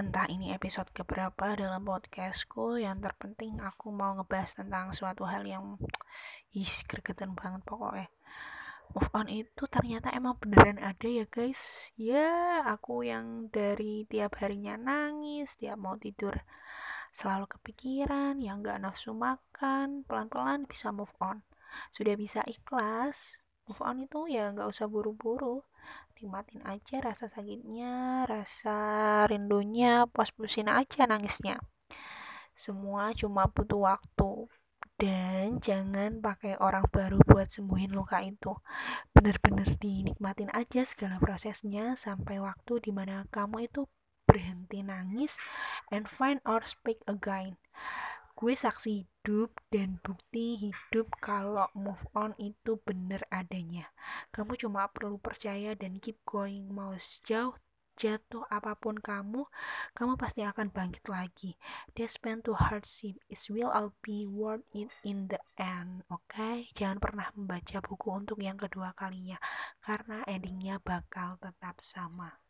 entah ini episode keberapa dalam podcastku yang terpenting aku mau ngebahas tentang suatu hal yang is gregetan banget pokoknya. Move on itu ternyata emang beneran ada ya guys. Ya aku yang dari tiap harinya nangis tiap mau tidur selalu kepikiran yang gak nafsu makan pelan-pelan bisa move on. Sudah bisa ikhlas move on itu ya nggak usah buru-buru. Nikmatin aja rasa sakitnya rasa rindunya puas-puasin aja nangisnya. Semua cuma butuh waktu. Dan jangan pakai orang baru buat sembuhin luka itu. Bener-bener dinikmatin aja segala prosesnya sampai waktu di mana kamu itu berhenti nangis and find or speak again gue saksi hidup dan bukti hidup kalau move on itu bener adanya. Kamu cuma perlu percaya dan keep going. Mau sejauh jatuh apa pun kamu kamu pasti akan bangkit lagi. Spend to hardship it will all be worth it in the end oke okay? jangan pernah membaca buku untuk yang kedua kalinya karena endingnya bakal tetap sama